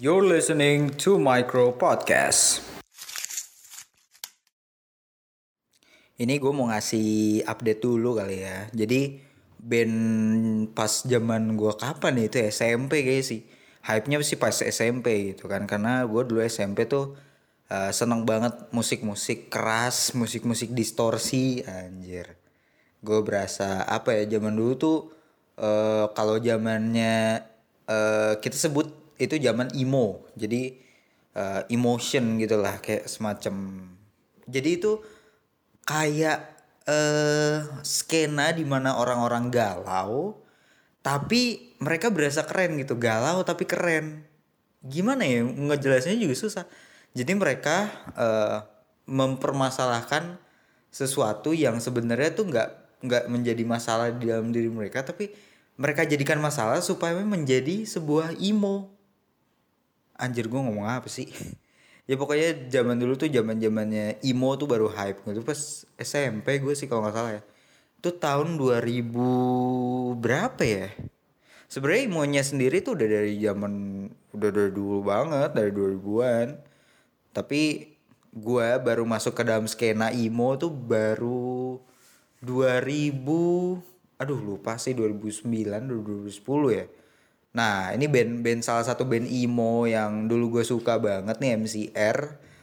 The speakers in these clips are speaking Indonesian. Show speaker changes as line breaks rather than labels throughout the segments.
You're listening to Micro Podcast. Ini gue mau ngasih update dulu kali ya. Jadi band pas zaman gue kapan ya itu SMP kayak sih. Hype-nya sih pas SMP gitu kan. Karena gue dulu SMP tuh uh, seneng banget musik-musik keras, musik-musik distorsi, anjir. Gue berasa apa ya zaman dulu tuh uh, kalau zamannya uh, kita sebut itu zaman emo. Jadi uh, emotion gitulah kayak semacam. Jadi itu kayak uh, skena di mana orang-orang galau tapi mereka berasa keren gitu. Galau tapi keren. Gimana ya? Ngejelasinnya juga susah. Jadi mereka uh, mempermasalahkan sesuatu yang sebenarnya tuh nggak nggak menjadi masalah di dalam diri mereka tapi mereka jadikan masalah supaya menjadi sebuah emo anjir gue ngomong apa sih? Ya pokoknya zaman dulu tuh zaman zamannya emo tuh baru hype gitu. Pas SMP gue sih kalau nggak salah ya. Itu tahun 2000 berapa ya? Sebenarnya imonya sendiri tuh udah dari zaman udah dari dulu banget dari 2000-an tapi gue baru masuk ke dalam skena emo tuh baru 2000 aduh lupa sih 2009 2010 ya Nah ini band-band salah satu band emo yang dulu gue suka banget nih MCR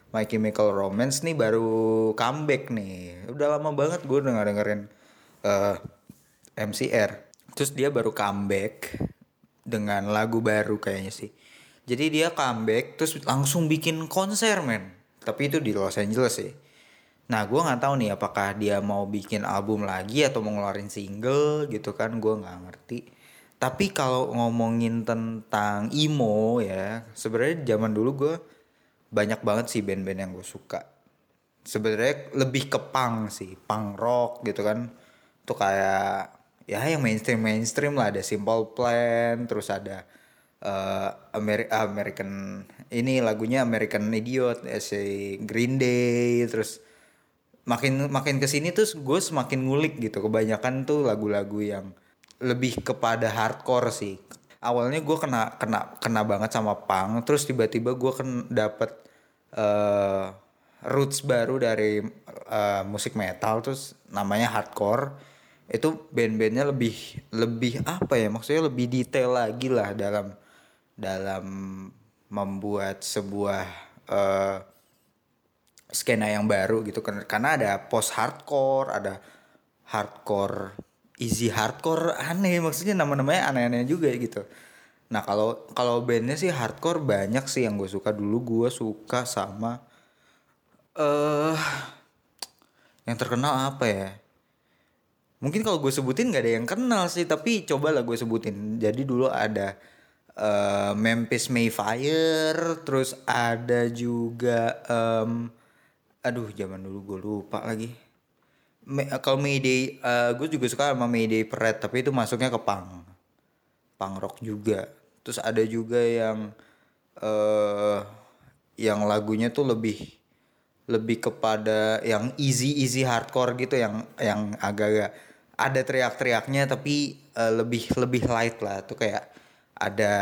My Chemical Romance nih baru comeback nih. Udah lama banget gue denger dengerin uh, MCR Terus dia baru comeback dengan lagu baru kayaknya sih. Jadi dia comeback terus langsung bikin konser men. Tapi itu di Los Angeles sih. Nah gue gak tahu nih apakah dia mau bikin album lagi atau mau ngeluarin single gitu kan gue gak ngerti tapi kalau ngomongin tentang emo ya, sebenarnya zaman dulu gue banyak banget sih band-band yang gue suka. Sebenarnya lebih ke punk sih, punk rock gitu kan. Tuh kayak ya yang mainstream mainstream lah ada Simple Plan, terus ada uh, Ameri American ini lagunya American Idiot, si Green Day, terus makin makin ke sini tuh gue semakin ngulik gitu. Kebanyakan tuh lagu-lagu yang lebih kepada hardcore sih. Awalnya gue kena kena kena banget sama punk terus tiba-tiba gue kan dapet uh, roots baru dari uh, musik metal terus namanya hardcore. Itu band-bandnya lebih lebih apa ya maksudnya lebih detail lagi lah dalam dalam membuat sebuah uh, skena yang baru gitu. Karena ada post hardcore ada hardcore easy hardcore aneh. Maksudnya nama-namanya aneh-aneh juga gitu. Nah kalau kalau bandnya sih hardcore banyak sih yang gue suka. Dulu gue suka sama eh uh, yang terkenal apa ya? Mungkin kalau gue sebutin gak ada yang kenal sih tapi coba lah gue sebutin. Jadi dulu ada uh, Memphis Mayfire terus ada juga um, aduh zaman dulu gue lupa lagi kalau Mayday uh, gue juga suka sama Mayday Parade tapi itu masuknya ke punk. Punk rock juga. Terus ada juga yang uh, yang lagunya tuh lebih lebih kepada yang easy easy hardcore gitu yang yang agak-agak ada teriak-teriaknya tapi uh, lebih lebih light lah. Tuh kayak ada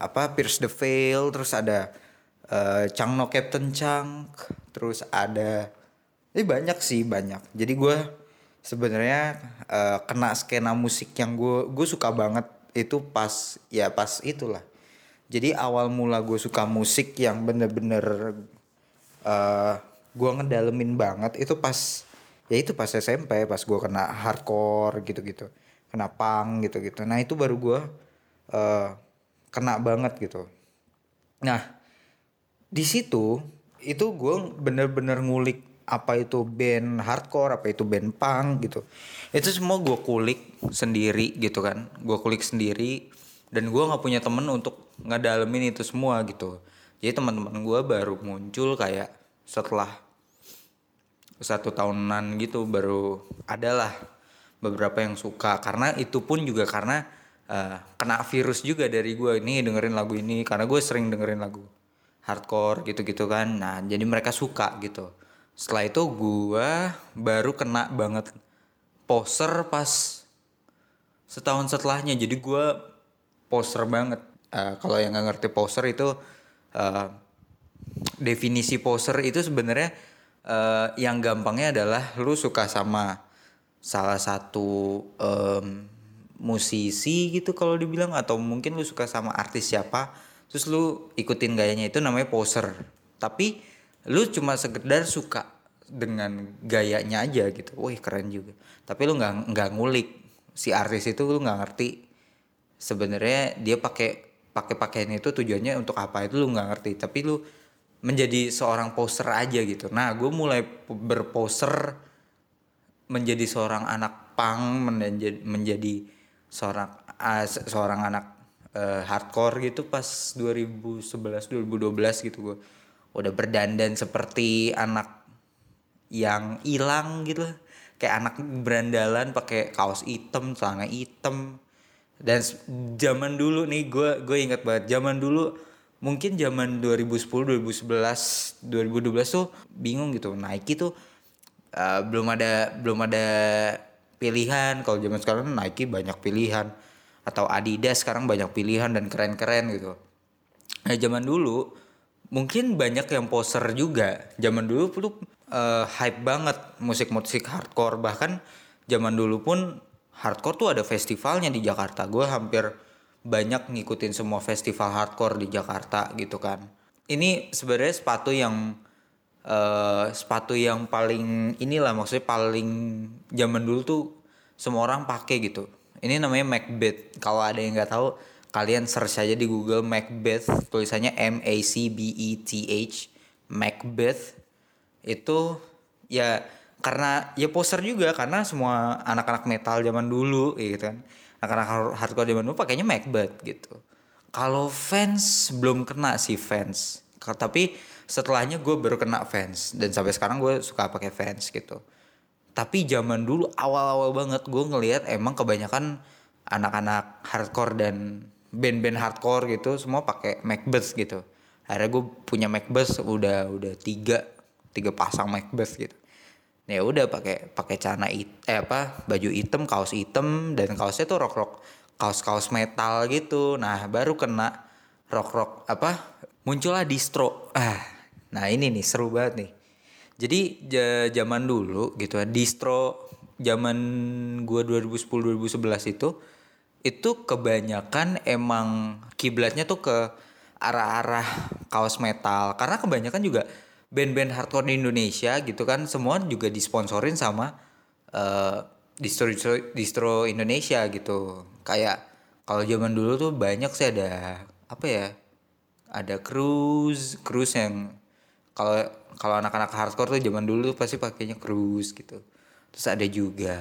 apa Pierce the Veil terus ada uh, Chang No Captain Chang terus ada ini banyak sih banyak. Jadi gue sebenarnya uh, kena skena musik yang gue gue suka banget itu pas ya pas itulah. Jadi awal mula gue suka musik yang bener-bener uh, gue ngedalemin banget itu pas ya itu pas SMP pas gue kena hardcore gitu-gitu kena punk gitu-gitu nah itu baru gue uh, kena banget gitu nah di situ itu gue bener-bener ngulik apa itu band hardcore apa itu band punk gitu. Itu semua gue kulik sendiri gitu kan. Gue kulik sendiri dan gue nggak punya temen untuk ngedalemin itu semua gitu. Jadi teman-teman gue baru muncul kayak setelah satu tahunan gitu baru adalah beberapa yang suka. Karena itu pun juga karena uh, kena virus juga dari gue ini dengerin lagu ini. Karena gue sering dengerin lagu hardcore gitu-gitu kan. Nah jadi mereka suka gitu setelah itu gue baru kena banget poser pas setahun setelahnya. Jadi gue poser banget. Uh, kalau yang nggak ngerti poser itu uh, definisi poser itu sebenarnya uh, yang gampangnya adalah lu suka sama salah satu um, musisi gitu kalau dibilang atau mungkin lu suka sama artis siapa terus lu ikutin gayanya itu namanya poser. Tapi lu cuma sekedar suka dengan gayanya aja gitu. Wih keren juga. Tapi lu nggak nggak ngulik. Si artis itu lu nggak ngerti sebenarnya dia pakai pakai pakaian itu tujuannya untuk apa itu lu nggak ngerti. Tapi lu menjadi seorang poser aja gitu. Nah gue mulai berposer menjadi seorang anak pang menjadi menjadi seorang uh, seorang anak uh, hardcore gitu pas 2011 2012 gitu gue udah berdandan seperti anak yang hilang gitu. Kayak anak berandalan pakai kaos hitam celana hitam. Dan zaman dulu nih gue gue ingat banget zaman dulu mungkin zaman 2010 2011 2012 tuh bingung gitu. Nike tuh uh, belum ada belum ada pilihan. Kalau zaman sekarang Nike banyak pilihan. Atau Adidas sekarang banyak pilihan dan keren-keren gitu. Nah zaman dulu mungkin banyak yang poser juga. Zaman dulu tuh uh, hype banget musik-musik hardcore. Bahkan zaman dulu pun hardcore tuh ada festivalnya di Jakarta. Gue hampir banyak ngikutin semua festival hardcore di Jakarta gitu kan. Ini sebenarnya sepatu yang uh, sepatu yang paling inilah maksudnya paling zaman dulu tuh semua orang pakai gitu. Ini namanya Macbeth. Kalau ada yang nggak tahu kalian search aja di Google Macbeth tulisannya M A C B E T H Macbeth. Itu ya karena ya poster juga karena semua anak-anak metal zaman dulu gitu kan. Anak-anak hardcore zaman dulu pakainya Macbeth gitu. Kalau fans belum kena sih fans. Tapi setelahnya gue baru kena fans. Dan sampai sekarang gue suka pakai fans gitu. Tapi zaman dulu awal-awal banget gue ngelihat emang kebanyakan anak-anak hardcore dan band-band hardcore gitu semua pakai Macbeth gitu. Akhirnya gue punya Macbeth udah udah tiga tiga pasang Macbeth gitu. Ya udah pakai pakai celana it, eh apa baju hitam kaos hitam dan kaosnya tuh rok rok kaos kaos metal gitu. Nah baru kena rok rok apa muncullah distro. Ah nah ini nih seru banget nih. Jadi zaman dulu gitu ya distro zaman gua 2010 2011 itu itu kebanyakan emang kiblatnya tuh ke arah-arah kaos metal. Karena kebanyakan juga band-band hardcore di Indonesia gitu kan semua juga disponsorin sama uh, distro, distro distro Indonesia gitu. Kayak kalau zaman dulu tuh banyak sih ada apa ya ada cruise cruise yang kalau kalau anak-anak hardcore tuh zaman dulu tuh pasti pakainya cruise gitu. Terus ada juga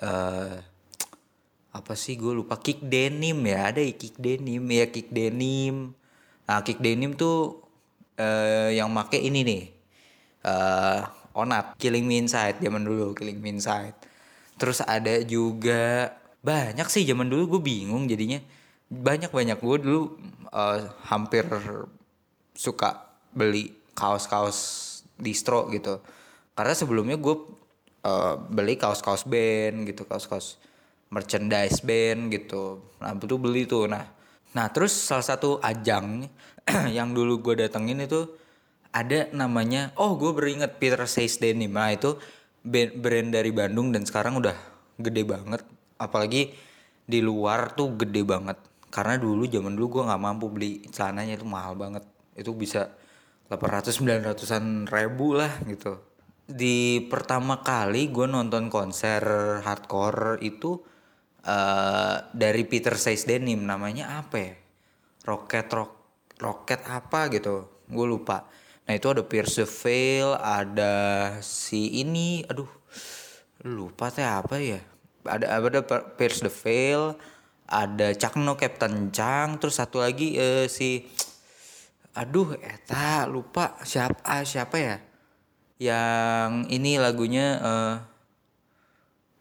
uh, apa sih? Gue lupa. Kick denim ya. Ada ya kick denim. Ya kick denim. Nah kick denim tuh uh, yang make ini nih. Uh, Onat. Killing Me Inside zaman dulu. Killing Me Inside. Terus ada juga banyak sih zaman dulu. Gue bingung jadinya. Banyak banyak gue dulu uh, hampir suka beli kaos-kaos distro gitu. Karena sebelumnya gue uh, beli kaos-kaos band gitu kaos-kaos merchandise band gitu. Nah itu beli tuh. Nah nah terus salah satu ajang yang dulu gue datengin itu ada namanya oh gue beringet Peter Says Denim. Nah itu brand dari Bandung dan sekarang udah gede banget. Apalagi di luar tuh gede banget. Karena dulu zaman dulu gue nggak mampu beli celananya itu mahal banget. Itu bisa 800 900an ribu lah gitu. Di pertama kali gue nonton konser hardcore itu uh, dari Peter Says Denim namanya apa ya? Rocket Rock roket apa gitu gue lupa. Nah itu ada Pierce Veil ada si ini aduh lupa teh apa ya? Ada ada Pierce the Veil ada Cakno Captain Chang terus satu lagi uh, si aduh eta lupa siapa ah, siapa ya? Yang ini lagunya uh,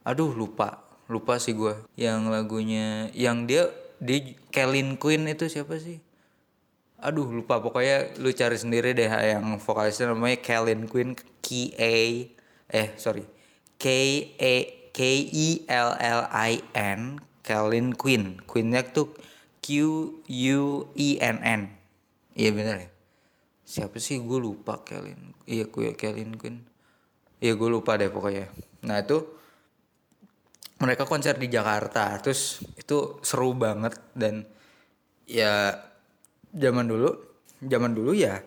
aduh lupa lupa sih gue yang lagunya yang dia di Kelin Queen itu siapa sih? Aduh lupa. Pokoknya lu cari sendiri deh yang vokalisnya namanya Kellen Queen K A eh sorry. K E K E L L I N Kellen Queen. Queennya tuh Q U E N N. Iya bener ya? Siapa sih? Gue lupa Kelin iya gue Kelin Queen. Iya gue lupa deh pokoknya. Nah itu mereka konser di Jakarta terus itu seru banget dan ya zaman dulu zaman dulu ya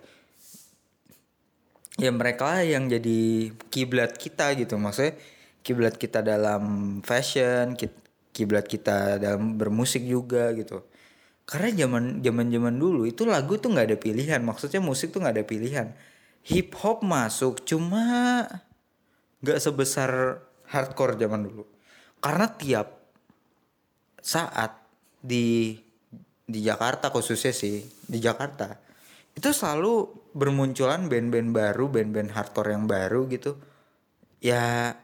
ya mereka yang jadi kiblat kita gitu. Maksudnya kiblat kita dalam fashion kiblat kita dalam bermusik juga gitu. Karena zaman zaman zaman dulu itu lagu tuh nggak ada pilihan. Maksudnya musik tuh nggak ada pilihan. Hip hop masuk cuma nggak sebesar hardcore zaman dulu karena tiap saat di di Jakarta khususnya sih di Jakarta itu selalu bermunculan band-band baru band-band hardcore yang baru gitu. Ya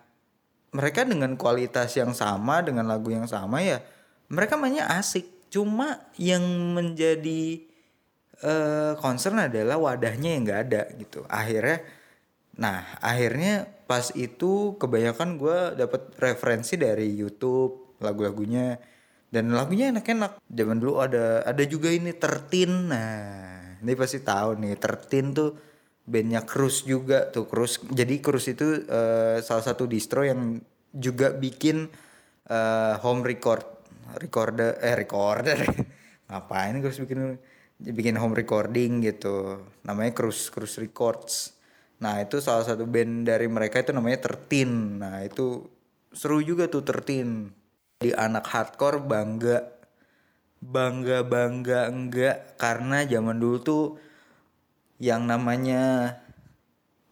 mereka dengan kualitas yang sama dengan lagu yang sama ya mereka mainnya asik. Cuma yang menjadi uh, concern adalah wadahnya yang nggak ada gitu. Akhirnya nah akhirnya pas itu kebanyakan gue dapet referensi dari YouTube lagu-lagunya. Dan lagunya enak-enak. Zaman dulu ada ada juga ini tertin nah ini pasti tahu nih tertin tuh bandnya Cruz juga tuh Cruz jadi Cruz itu uh, salah satu distro yang juga bikin uh, home record recorder eh recorder. Ngapain Cruz bikin bikin home recording gitu? Namanya Cruz Cruz Records nah itu salah satu band dari mereka itu namanya tertin. Nah itu seru juga tuh tertin. Di anak hardcore bangga bangga bangga enggak. Karena zaman dulu tuh yang namanya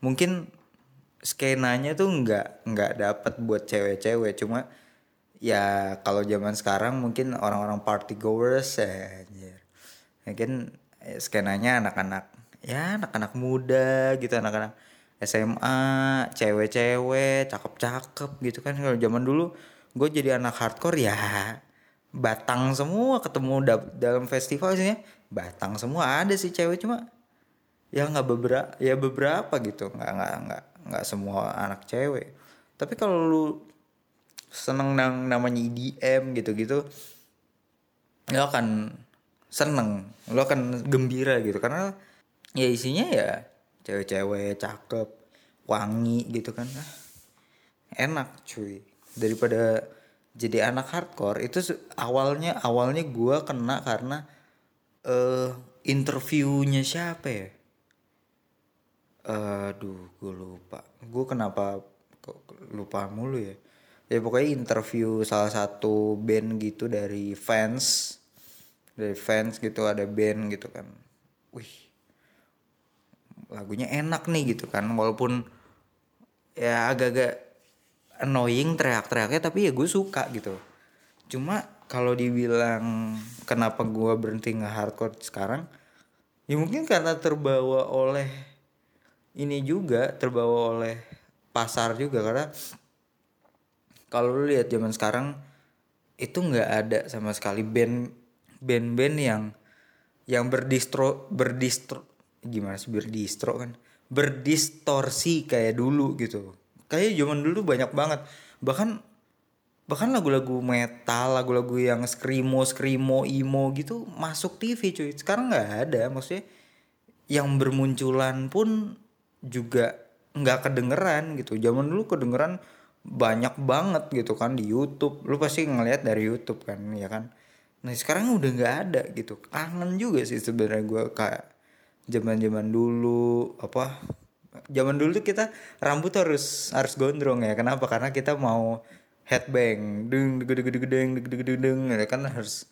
mungkin skenanya tuh enggak enggak dapat buat cewek-cewek. Cuma ya kalau zaman sekarang mungkin orang-orang party goers ya mungkin eh, skenanya anak-anak ya anak-anak muda gitu anak-anak SMA cewek-cewek cakep-cakep gitu kan. Kalau zaman dulu gue jadi anak hardcore ya batang semua ketemu da dalam festival sih ya. Batang semua ada sih cewek cuma ya nggak beberapa ya beberapa gitu. Nggak nggak nggak nggak semua anak cewek. Tapi kalau lu seneng nang namanya EDM gitu-gitu lo akan seneng lo akan gembira gitu. Karena ya isinya ya cewek-cewek cakep wangi gitu kan. Ah, enak cuy. Daripada jadi anak hardcore itu awalnya awalnya gue kena karena uh, interviewnya siapa ya? Aduh gue lupa. Gue kenapa kok lupa mulu ya? Ya pokoknya interview salah satu band gitu dari fans dari fans gitu ada band gitu kan. Wih lagunya enak nih gitu kan walaupun ya agak-agak annoying teriak-teriaknya tapi ya gue suka gitu. Cuma kalau dibilang kenapa gue berhenti nge hardcore sekarang ya mungkin karena terbawa oleh ini juga terbawa oleh pasar juga. Karena kalau lu lihat zaman sekarang itu nggak ada sama sekali band band-band yang yang berdistro berdistro gimana sih berdistro kan? Berdistorsi kayak dulu gitu. Kayak zaman dulu banyak banget. Bahkan bahkan lagu-lagu metal lagu-lagu yang screamo screamo emo gitu masuk TV cuy. Sekarang nggak ada maksudnya yang bermunculan pun juga nggak kedengeran gitu. Zaman dulu kedengeran banyak banget gitu kan di YouTube. Lu pasti ngeliat dari YouTube kan ya kan? Nah sekarang udah nggak ada gitu. Kangen juga sih sebenarnya gue kayak zaman zaman dulu apa zaman dulu tuh kita rambut harus harus gondrong ya kenapa karena kita mau headbang deng deng deng deng deng deng deng ya kan harus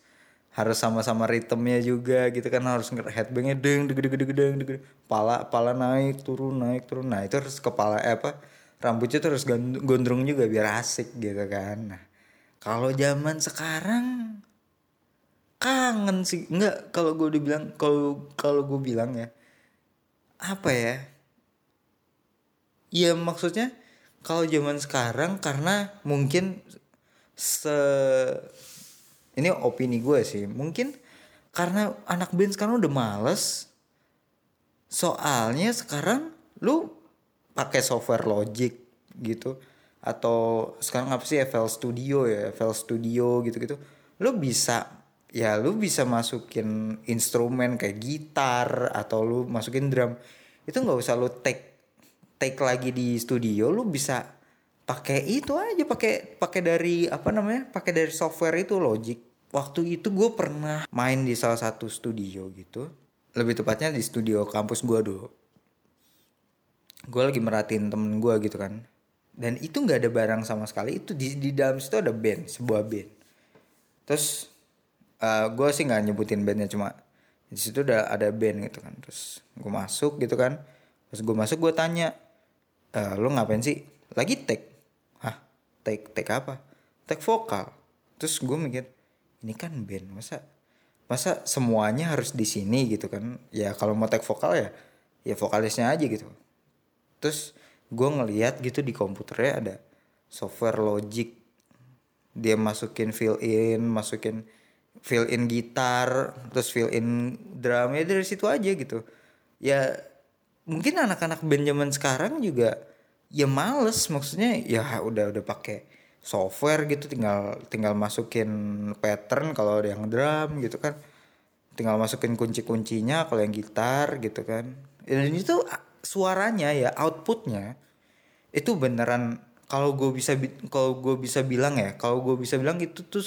harus sama-sama ritmenya juga gitu kan harus headbangnya deng deng deng deng deng deng pala pala naik turun naik turun nah itu harus kepala eh, apa rambutnya tuh harus gondrong juga biar asik gitu kan nah kalau zaman sekarang kangen sih. Nggak kalau gue dibilang kalau kalau gue bilang ya apa ya? Iya maksudnya kalau zaman sekarang karena mungkin se ini opini gue sih mungkin karena anak band sekarang udah males soalnya sekarang lu pakai software Logic gitu atau sekarang apa sih FL Studio ya FL Studio gitu gitu lu bisa ya lu bisa masukin instrumen kayak gitar atau lu masukin drum itu nggak usah lu take take lagi di studio lu bisa pakai itu aja pakai pakai dari apa namanya pakai dari software itu Logic. Waktu itu gue pernah main di salah satu studio gitu lebih tepatnya di studio kampus gue dulu. Gue lagi merhatiin temen gue gitu kan dan itu nggak ada barang sama sekali itu di di dalam situ ada band sebuah band. Terus uh, gue sih nggak nyebutin bandnya cuma di situ udah ada band gitu kan. Terus gue masuk gitu kan. Terus gue masuk gue tanya e, lo ngapain sih? Lagi take. Hah? Take take apa? Take vokal. Terus gue mikir ini kan band masa masa semuanya harus di sini gitu kan? Ya kalau mau take vokal ya ya vokalisnya aja gitu. Terus gue ngeliat gitu di komputernya ada software Logic. Dia masukin fill in masukin fill in gitar terus fill in drum ya dari situ aja gitu. Ya mungkin anak-anak band sekarang juga ya males maksudnya ya udah udah pakai software gitu tinggal tinggal masukin pattern kalau ada yang drum gitu kan. Tinggal masukin kunci-kuncinya kalau yang gitar gitu kan. Dan itu suaranya ya outputnya itu beneran kalau gue bisa kalau gue bisa bilang ya kalau gue bisa bilang itu tuh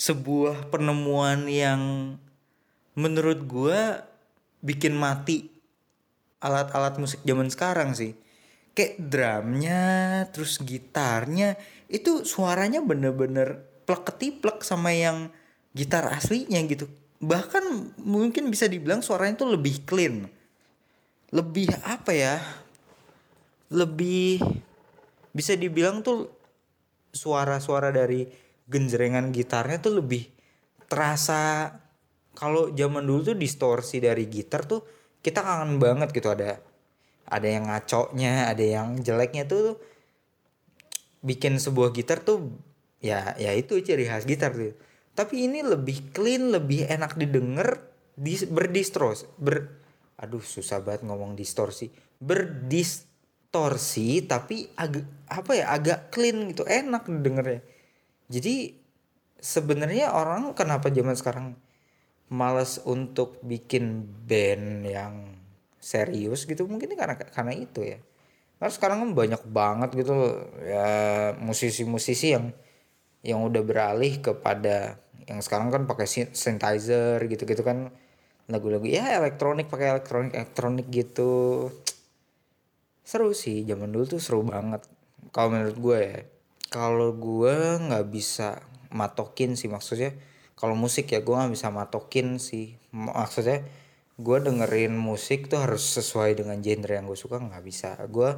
sebuah penemuan yang menurut gue bikin mati alat-alat musik zaman sekarang sih. Kayak drumnya terus gitarnya itu suaranya bener-bener plek ketiplek sama yang gitar aslinya gitu. Bahkan mungkin bisa dibilang suaranya itu lebih clean. Lebih apa ya? Lebih bisa dibilang tuh suara-suara dari genjrengan gitarnya tuh lebih terasa kalau zaman dulu tuh distorsi dari gitar tuh kita kangen banget gitu ada ada yang ngaconya ada yang jeleknya tuh bikin sebuah gitar tuh ya ya itu ciri khas gitar tuh tapi ini lebih clean lebih enak didengar di berdistros ber aduh susah banget ngomong distorsi berdistorsi tapi agak apa ya agak clean gitu enak dengernya jadi sebenarnya orang kenapa zaman sekarang males untuk bikin band yang serius gitu? Mungkin karena karena itu ya. Karena sekarang kan banyak banget gitu ya musisi-musisi yang yang udah beralih kepada yang sekarang kan pakai synthesizer gitu-gitu kan. Lagu-lagu ya elektronik pakai elektronik elektronik gitu. Seru sih zaman dulu tuh seru banget. Kalau menurut gue ya kalau gue nggak bisa matokin sih maksudnya kalau musik ya gue nggak bisa matokin sih. Maksudnya gue dengerin musik tuh harus sesuai dengan genre yang gue suka nggak bisa. Gue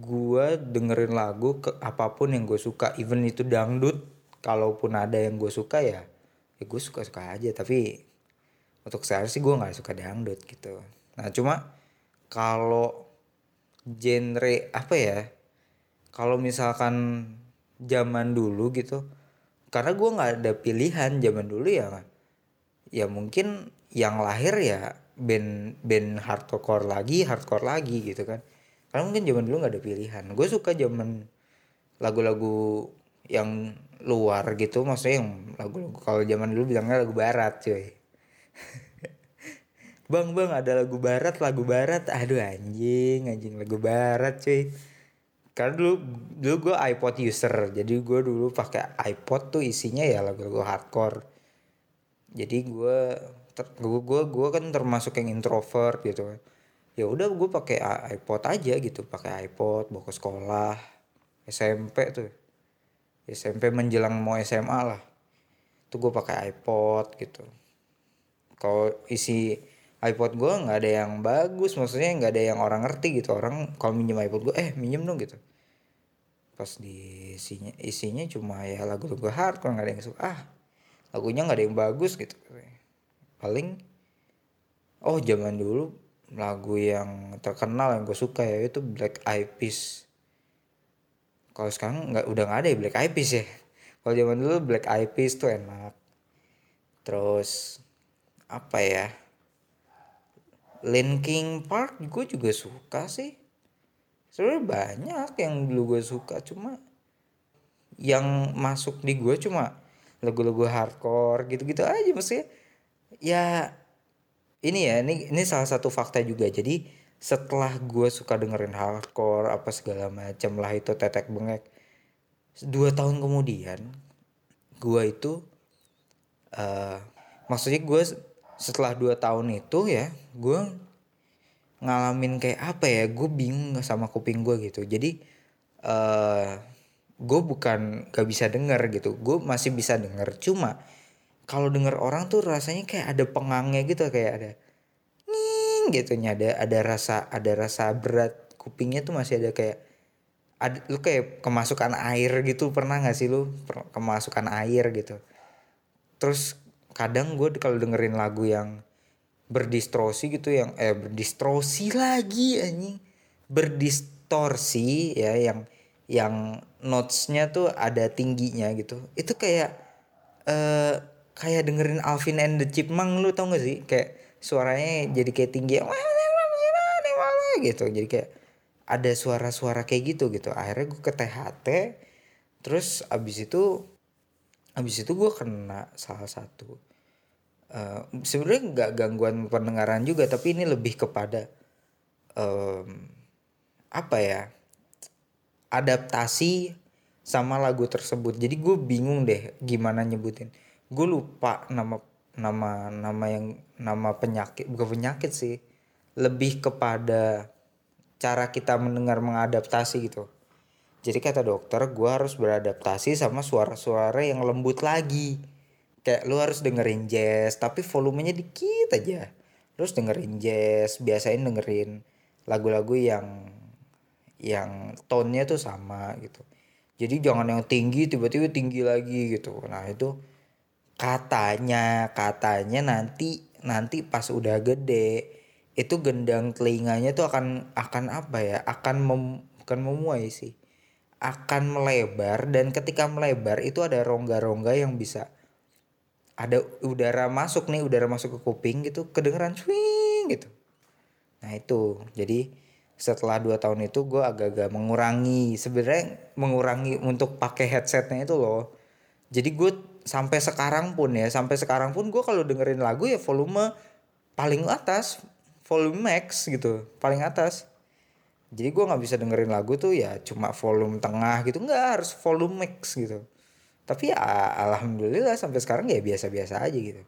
gue dengerin lagu ke apa pun yang gue suka even itu dangdut kalaupun ada yang gue suka ya ya gue suka suka aja. Tapi untuk saya sih gue nggak suka dangdut gitu. Nah cuma kalau genre apa ya kalau misalkan zaman dulu gitu karena gue nggak ada pilihan zaman dulu ya ya mungkin yang lahir ya band band hardcore lagi hardcore lagi gitu kan. Karena mungkin zaman dulu nggak ada pilihan. Gue suka zaman lagu-lagu yang luar gitu maksudnya yang lagu-lagu kalau zaman dulu bilangnya lagu barat cuy. Bang bang ada lagu barat lagu barat. Aduh anjing anjing lagu barat cuy karena dulu dulu gue iPod user jadi gue dulu pakai iPod tuh isinya ya lagu-lagu hardcore. Jadi gue gue gue gue kan termasuk yang introvert gitu. Ya udah gue pakai iPod aja gitu pakai iPod bawa ke sekolah SMP tuh. SMP menjelang mau SMA lah. Tuh gue pakai iPod gitu. Kalau isi iPod gue nggak ada yang bagus maksudnya nggak ada yang orang ngerti gitu. Orang kalau minjem iPod gue eh minjem dong gitu. Pas di isinya isinya cuma ya lagu-lagu hard kalau nggak ada yang suka. Ah lagunya nggak ada yang bagus gitu. Paling oh zaman dulu lagu yang terkenal yang gue suka ya itu Black Eyed Peas. Kalau sekarang nggak udah nggak ada ya Black Eyed Peas ya. Kalau zaman dulu Black Eyed Peas tuh enak. Terus apa ya Linkin Park gue juga suka sih. Sebenarnya banyak yang dulu gue suka cuma yang masuk di gue cuma lagu-lagu hardcore gitu-gitu aja. Maksudnya ya ini ya ini ini salah satu fakta juga. Jadi setelah gue suka dengerin hardcore apa segala macam lah itu tetek bengek dua tahun kemudian gue itu uh, maksudnya gue setelah dua tahun itu ya gue ngalamin kayak apa ya gue bingung sama kuping gue gitu. Jadi uh, gue bukan gak bisa denger gitu. Gue masih bisa denger cuma kalau denger orang tuh rasanya kayak ada pengangnya gitu kayak ada ning gitu. Ada ada rasa ada rasa berat kupingnya tuh masih ada kayak ada lu kayak kemasukan air gitu. Pernah gak sih lu? Kemasukan air gitu. Terus kadang gue kalau dengerin lagu yang berdistorsi gitu yang eh berdistorsi lagi anjing. Berdistorsi ya yang yang notesnya tuh ada tingginya gitu. Itu kayak eh kayak dengerin Alvin and the Chipmunk lu tau gak sih? Kayak suaranya jadi kayak tinggi gitu. Jadi kayak ada suara-suara kayak gitu gitu. Akhirnya gue ke THT terus abis itu abis itu gue kena salah satu uh, sebenarnya nggak gangguan pendengaran juga tapi ini lebih kepada um, apa ya adaptasi sama lagu tersebut. Jadi gue bingung deh gimana nyebutin. Gue lupa nama nama nama yang nama penyakit bukan penyakit sih lebih kepada cara kita mendengar mengadaptasi gitu jadi kata dokter gue harus beradaptasi sama suara-suara yang lembut lagi. Kayak lu harus dengerin jazz tapi volumenya dikit aja. Terus dengerin jazz biasain dengerin lagu-lagu yang yang tone-nya tuh sama gitu. Jadi jangan yang tinggi tiba-tiba tinggi lagi gitu. Nah itu katanya katanya nanti nanti pas udah gede itu gendang telinganya tuh akan akan apa ya? Akan mem, bukan memuai sih akan melebar dan ketika melebar itu ada rongga-rongga yang bisa ada udara masuk nih udara masuk ke kuping gitu kedengeran swing gitu. Nah itu. Jadi setelah dua tahun itu gue agak-agak mengurangi sebenarnya mengurangi untuk pakai headsetnya itu loh. Jadi gue sampai sekarang pun ya sampai sekarang pun gue kalau dengerin lagu ya volume paling atas volume max gitu paling atas jadi gue nggak bisa dengerin lagu tuh ya cuma volume tengah gitu. Nggak harus volume max gitu. Tapi ya alhamdulillah sampai sekarang ya biasa-biasa aja gitu.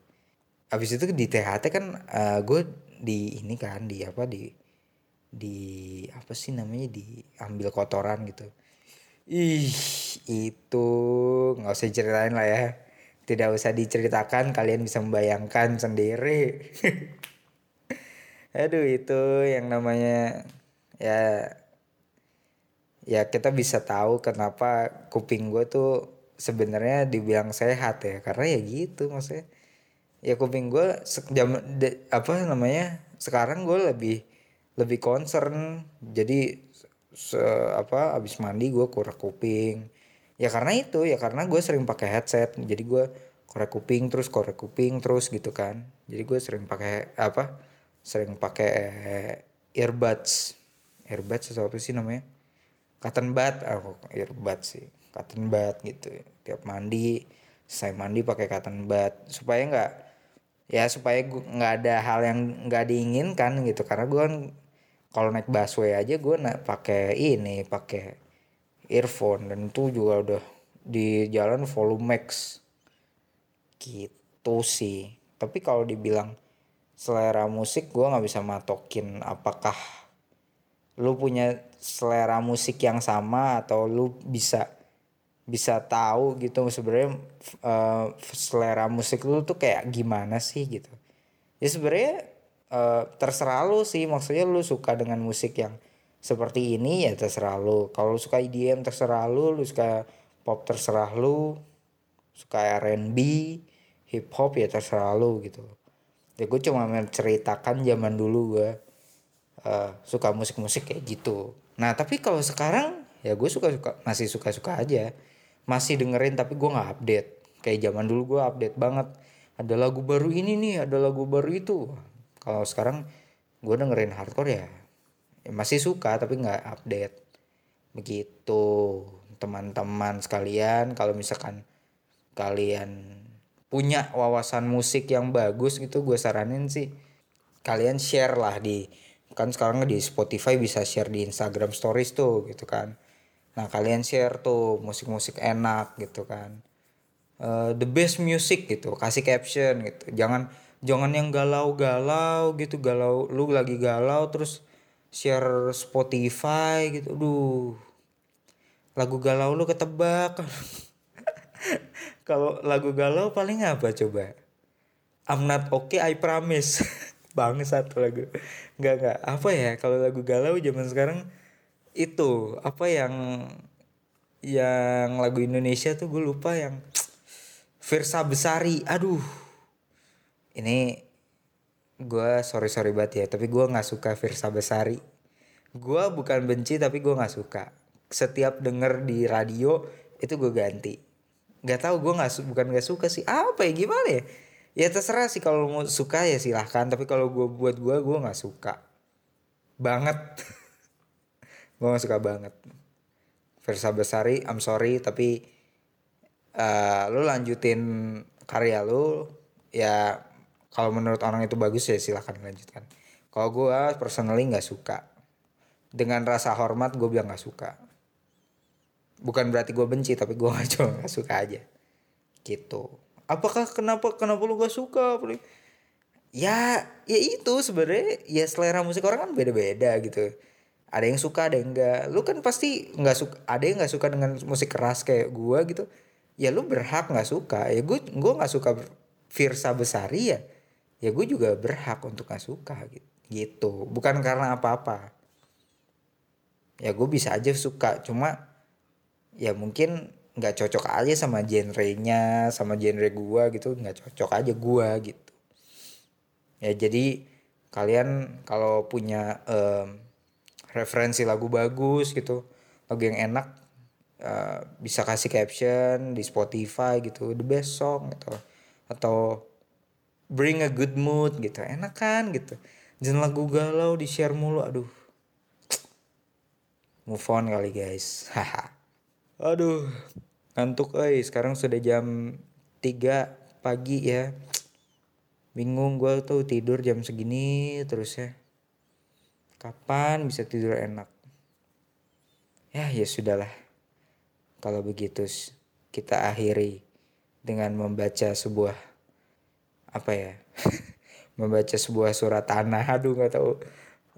Habis itu di THT kan uh, eh, gue di ini kan di apa di di apa sih namanya diambil kotoran gitu. Ih itu nggak usah ceritain lah ya. Tidak usah diceritakan kalian bisa membayangkan sendiri. Aduh itu yang namanya ya ya kita bisa tahu kenapa kuping gue tuh sebenarnya dibilang sehat ya. Karena ya gitu maksudnya. Ya kuping gue jam apa namanya sekarang gue lebih lebih concern. Jadi se, apa abis mandi gue kurang kuping. Ya karena itu ya karena gue sering pakai headset. Jadi gue korek kuping terus korek kuping terus gitu kan. Jadi gue sering pakai apa sering pakai earbuds earbuds atau apa sih namanya? Cotton bud. Oh, earbuds sih. Cotton bud gitu. Tiap mandi saya mandi pakai cotton bud. Supaya nggak ya supaya nggak ada hal yang nggak diinginkan gitu. Karena gue kan kalau naik busway aja gue nak pakai ini pakai earphone. Dan itu juga udah di jalan volume max. Gitu sih. Tapi kalau dibilang selera musik gue nggak bisa matokin apakah lu punya selera musik yang sama atau lu bisa bisa tahu gitu sebenarnya uh, selera musik lu tuh kayak gimana sih gitu. Ya sebenarnya uh, terserah lu sih maksudnya lu suka dengan musik yang seperti ini ya terserah lu. Kalau lu suka EDM terserah lu. Lu suka pop terserah lu. Suka R&B hip hop ya terserah lu gitu. Ya gue cuma menceritakan zaman dulu gue uh, suka musik-musik kayak gitu. Nah tapi kalau sekarang ya gue suka suka masih suka suka aja. Masih dengerin tapi gue nggak update. Kayak zaman dulu gue update banget. Ada lagu baru ini nih ada lagu baru itu. Kalau sekarang gue dengerin hardcore ya. Ya masih suka tapi nggak update. Begitu. Teman-teman sekalian kalau misalkan kalian punya wawasan musik yang bagus gitu gue saranin sih kalian share lah di kan sekarang di Spotify bisa share di Instagram Stories tuh gitu kan. Nah kalian share tuh musik-musik enak gitu kan. Uh, the best music gitu. Kasih caption gitu. Jangan jangan yang galau-galau gitu. Galau lu lagi galau terus share Spotify gitu. Duh. Lagu galau lu ketebak. Kalau lagu galau paling apa coba? I'm not okay I promise bang satu lagu. Nggak nggak. Apa ya kalau lagu galau zaman sekarang itu. Apa yang yang lagu Indonesia tuh gue lupa yang Versa Besari. Aduh. Ini gue sorry sorry banget ya tapi gue nggak suka Versa Besari. Gue bukan benci tapi gue nggak suka. Setiap denger di radio itu gue ganti. Nggak tahu gue nggak bukan nggak suka sih. Apa ya gimana ya ya terserah sih kalau mau suka ya silahkan tapi kalau gue buat gue gue nggak suka. Banget. Gue gak suka banget. Versa Besari I'm sorry tapi uh, lu lanjutin karya lu ya kalau menurut orang itu bagus ya silahkan lanjutkan kalau gue personally nggak suka. Dengan rasa hormat gue bilang nggak suka. Bukan berarti gue benci tapi gue cuma nggak suka aja. Gitu apakah kenapa kenapa lu gak suka? Ya ya itu sebenarnya ya selera musik orang kan beda-beda gitu. Ada yang suka ada yang enggak lu kan pasti nggak suka ada yang nggak suka dengan musik keras kayak gua gitu. Ya lu berhak nggak suka. Ya gue gue nggak suka Virsa Besari ya. Ya gue juga berhak untuk nggak suka gitu gitu. Bukan karena apa-apa. Ya gue bisa aja suka cuma ya mungkin nggak cocok aja sama genrenya sama genre gua gitu nggak cocok aja gua gitu. Ya jadi kalian kalau punya um, referensi lagu bagus gitu lagu yang enak uh, bisa kasih caption di Spotify gitu the best song gitu. Atau bring a good mood gitu enak kan gitu. Jangan lagu galau di share mulu aduh. Move on kali guys. Haha aduh ngantuk eh sekarang sudah jam 3 pagi ya bingung gue tuh tidur jam segini terus ya Kapan bisa tidur enak? Ya, ya sudahlah. Kalau begitu kita akhiri dengan membaca sebuah apa ya? membaca sebuah surat tanah. Aduh nggak tahu.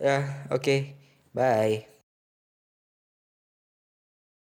Ya, oke. Okay. Bye.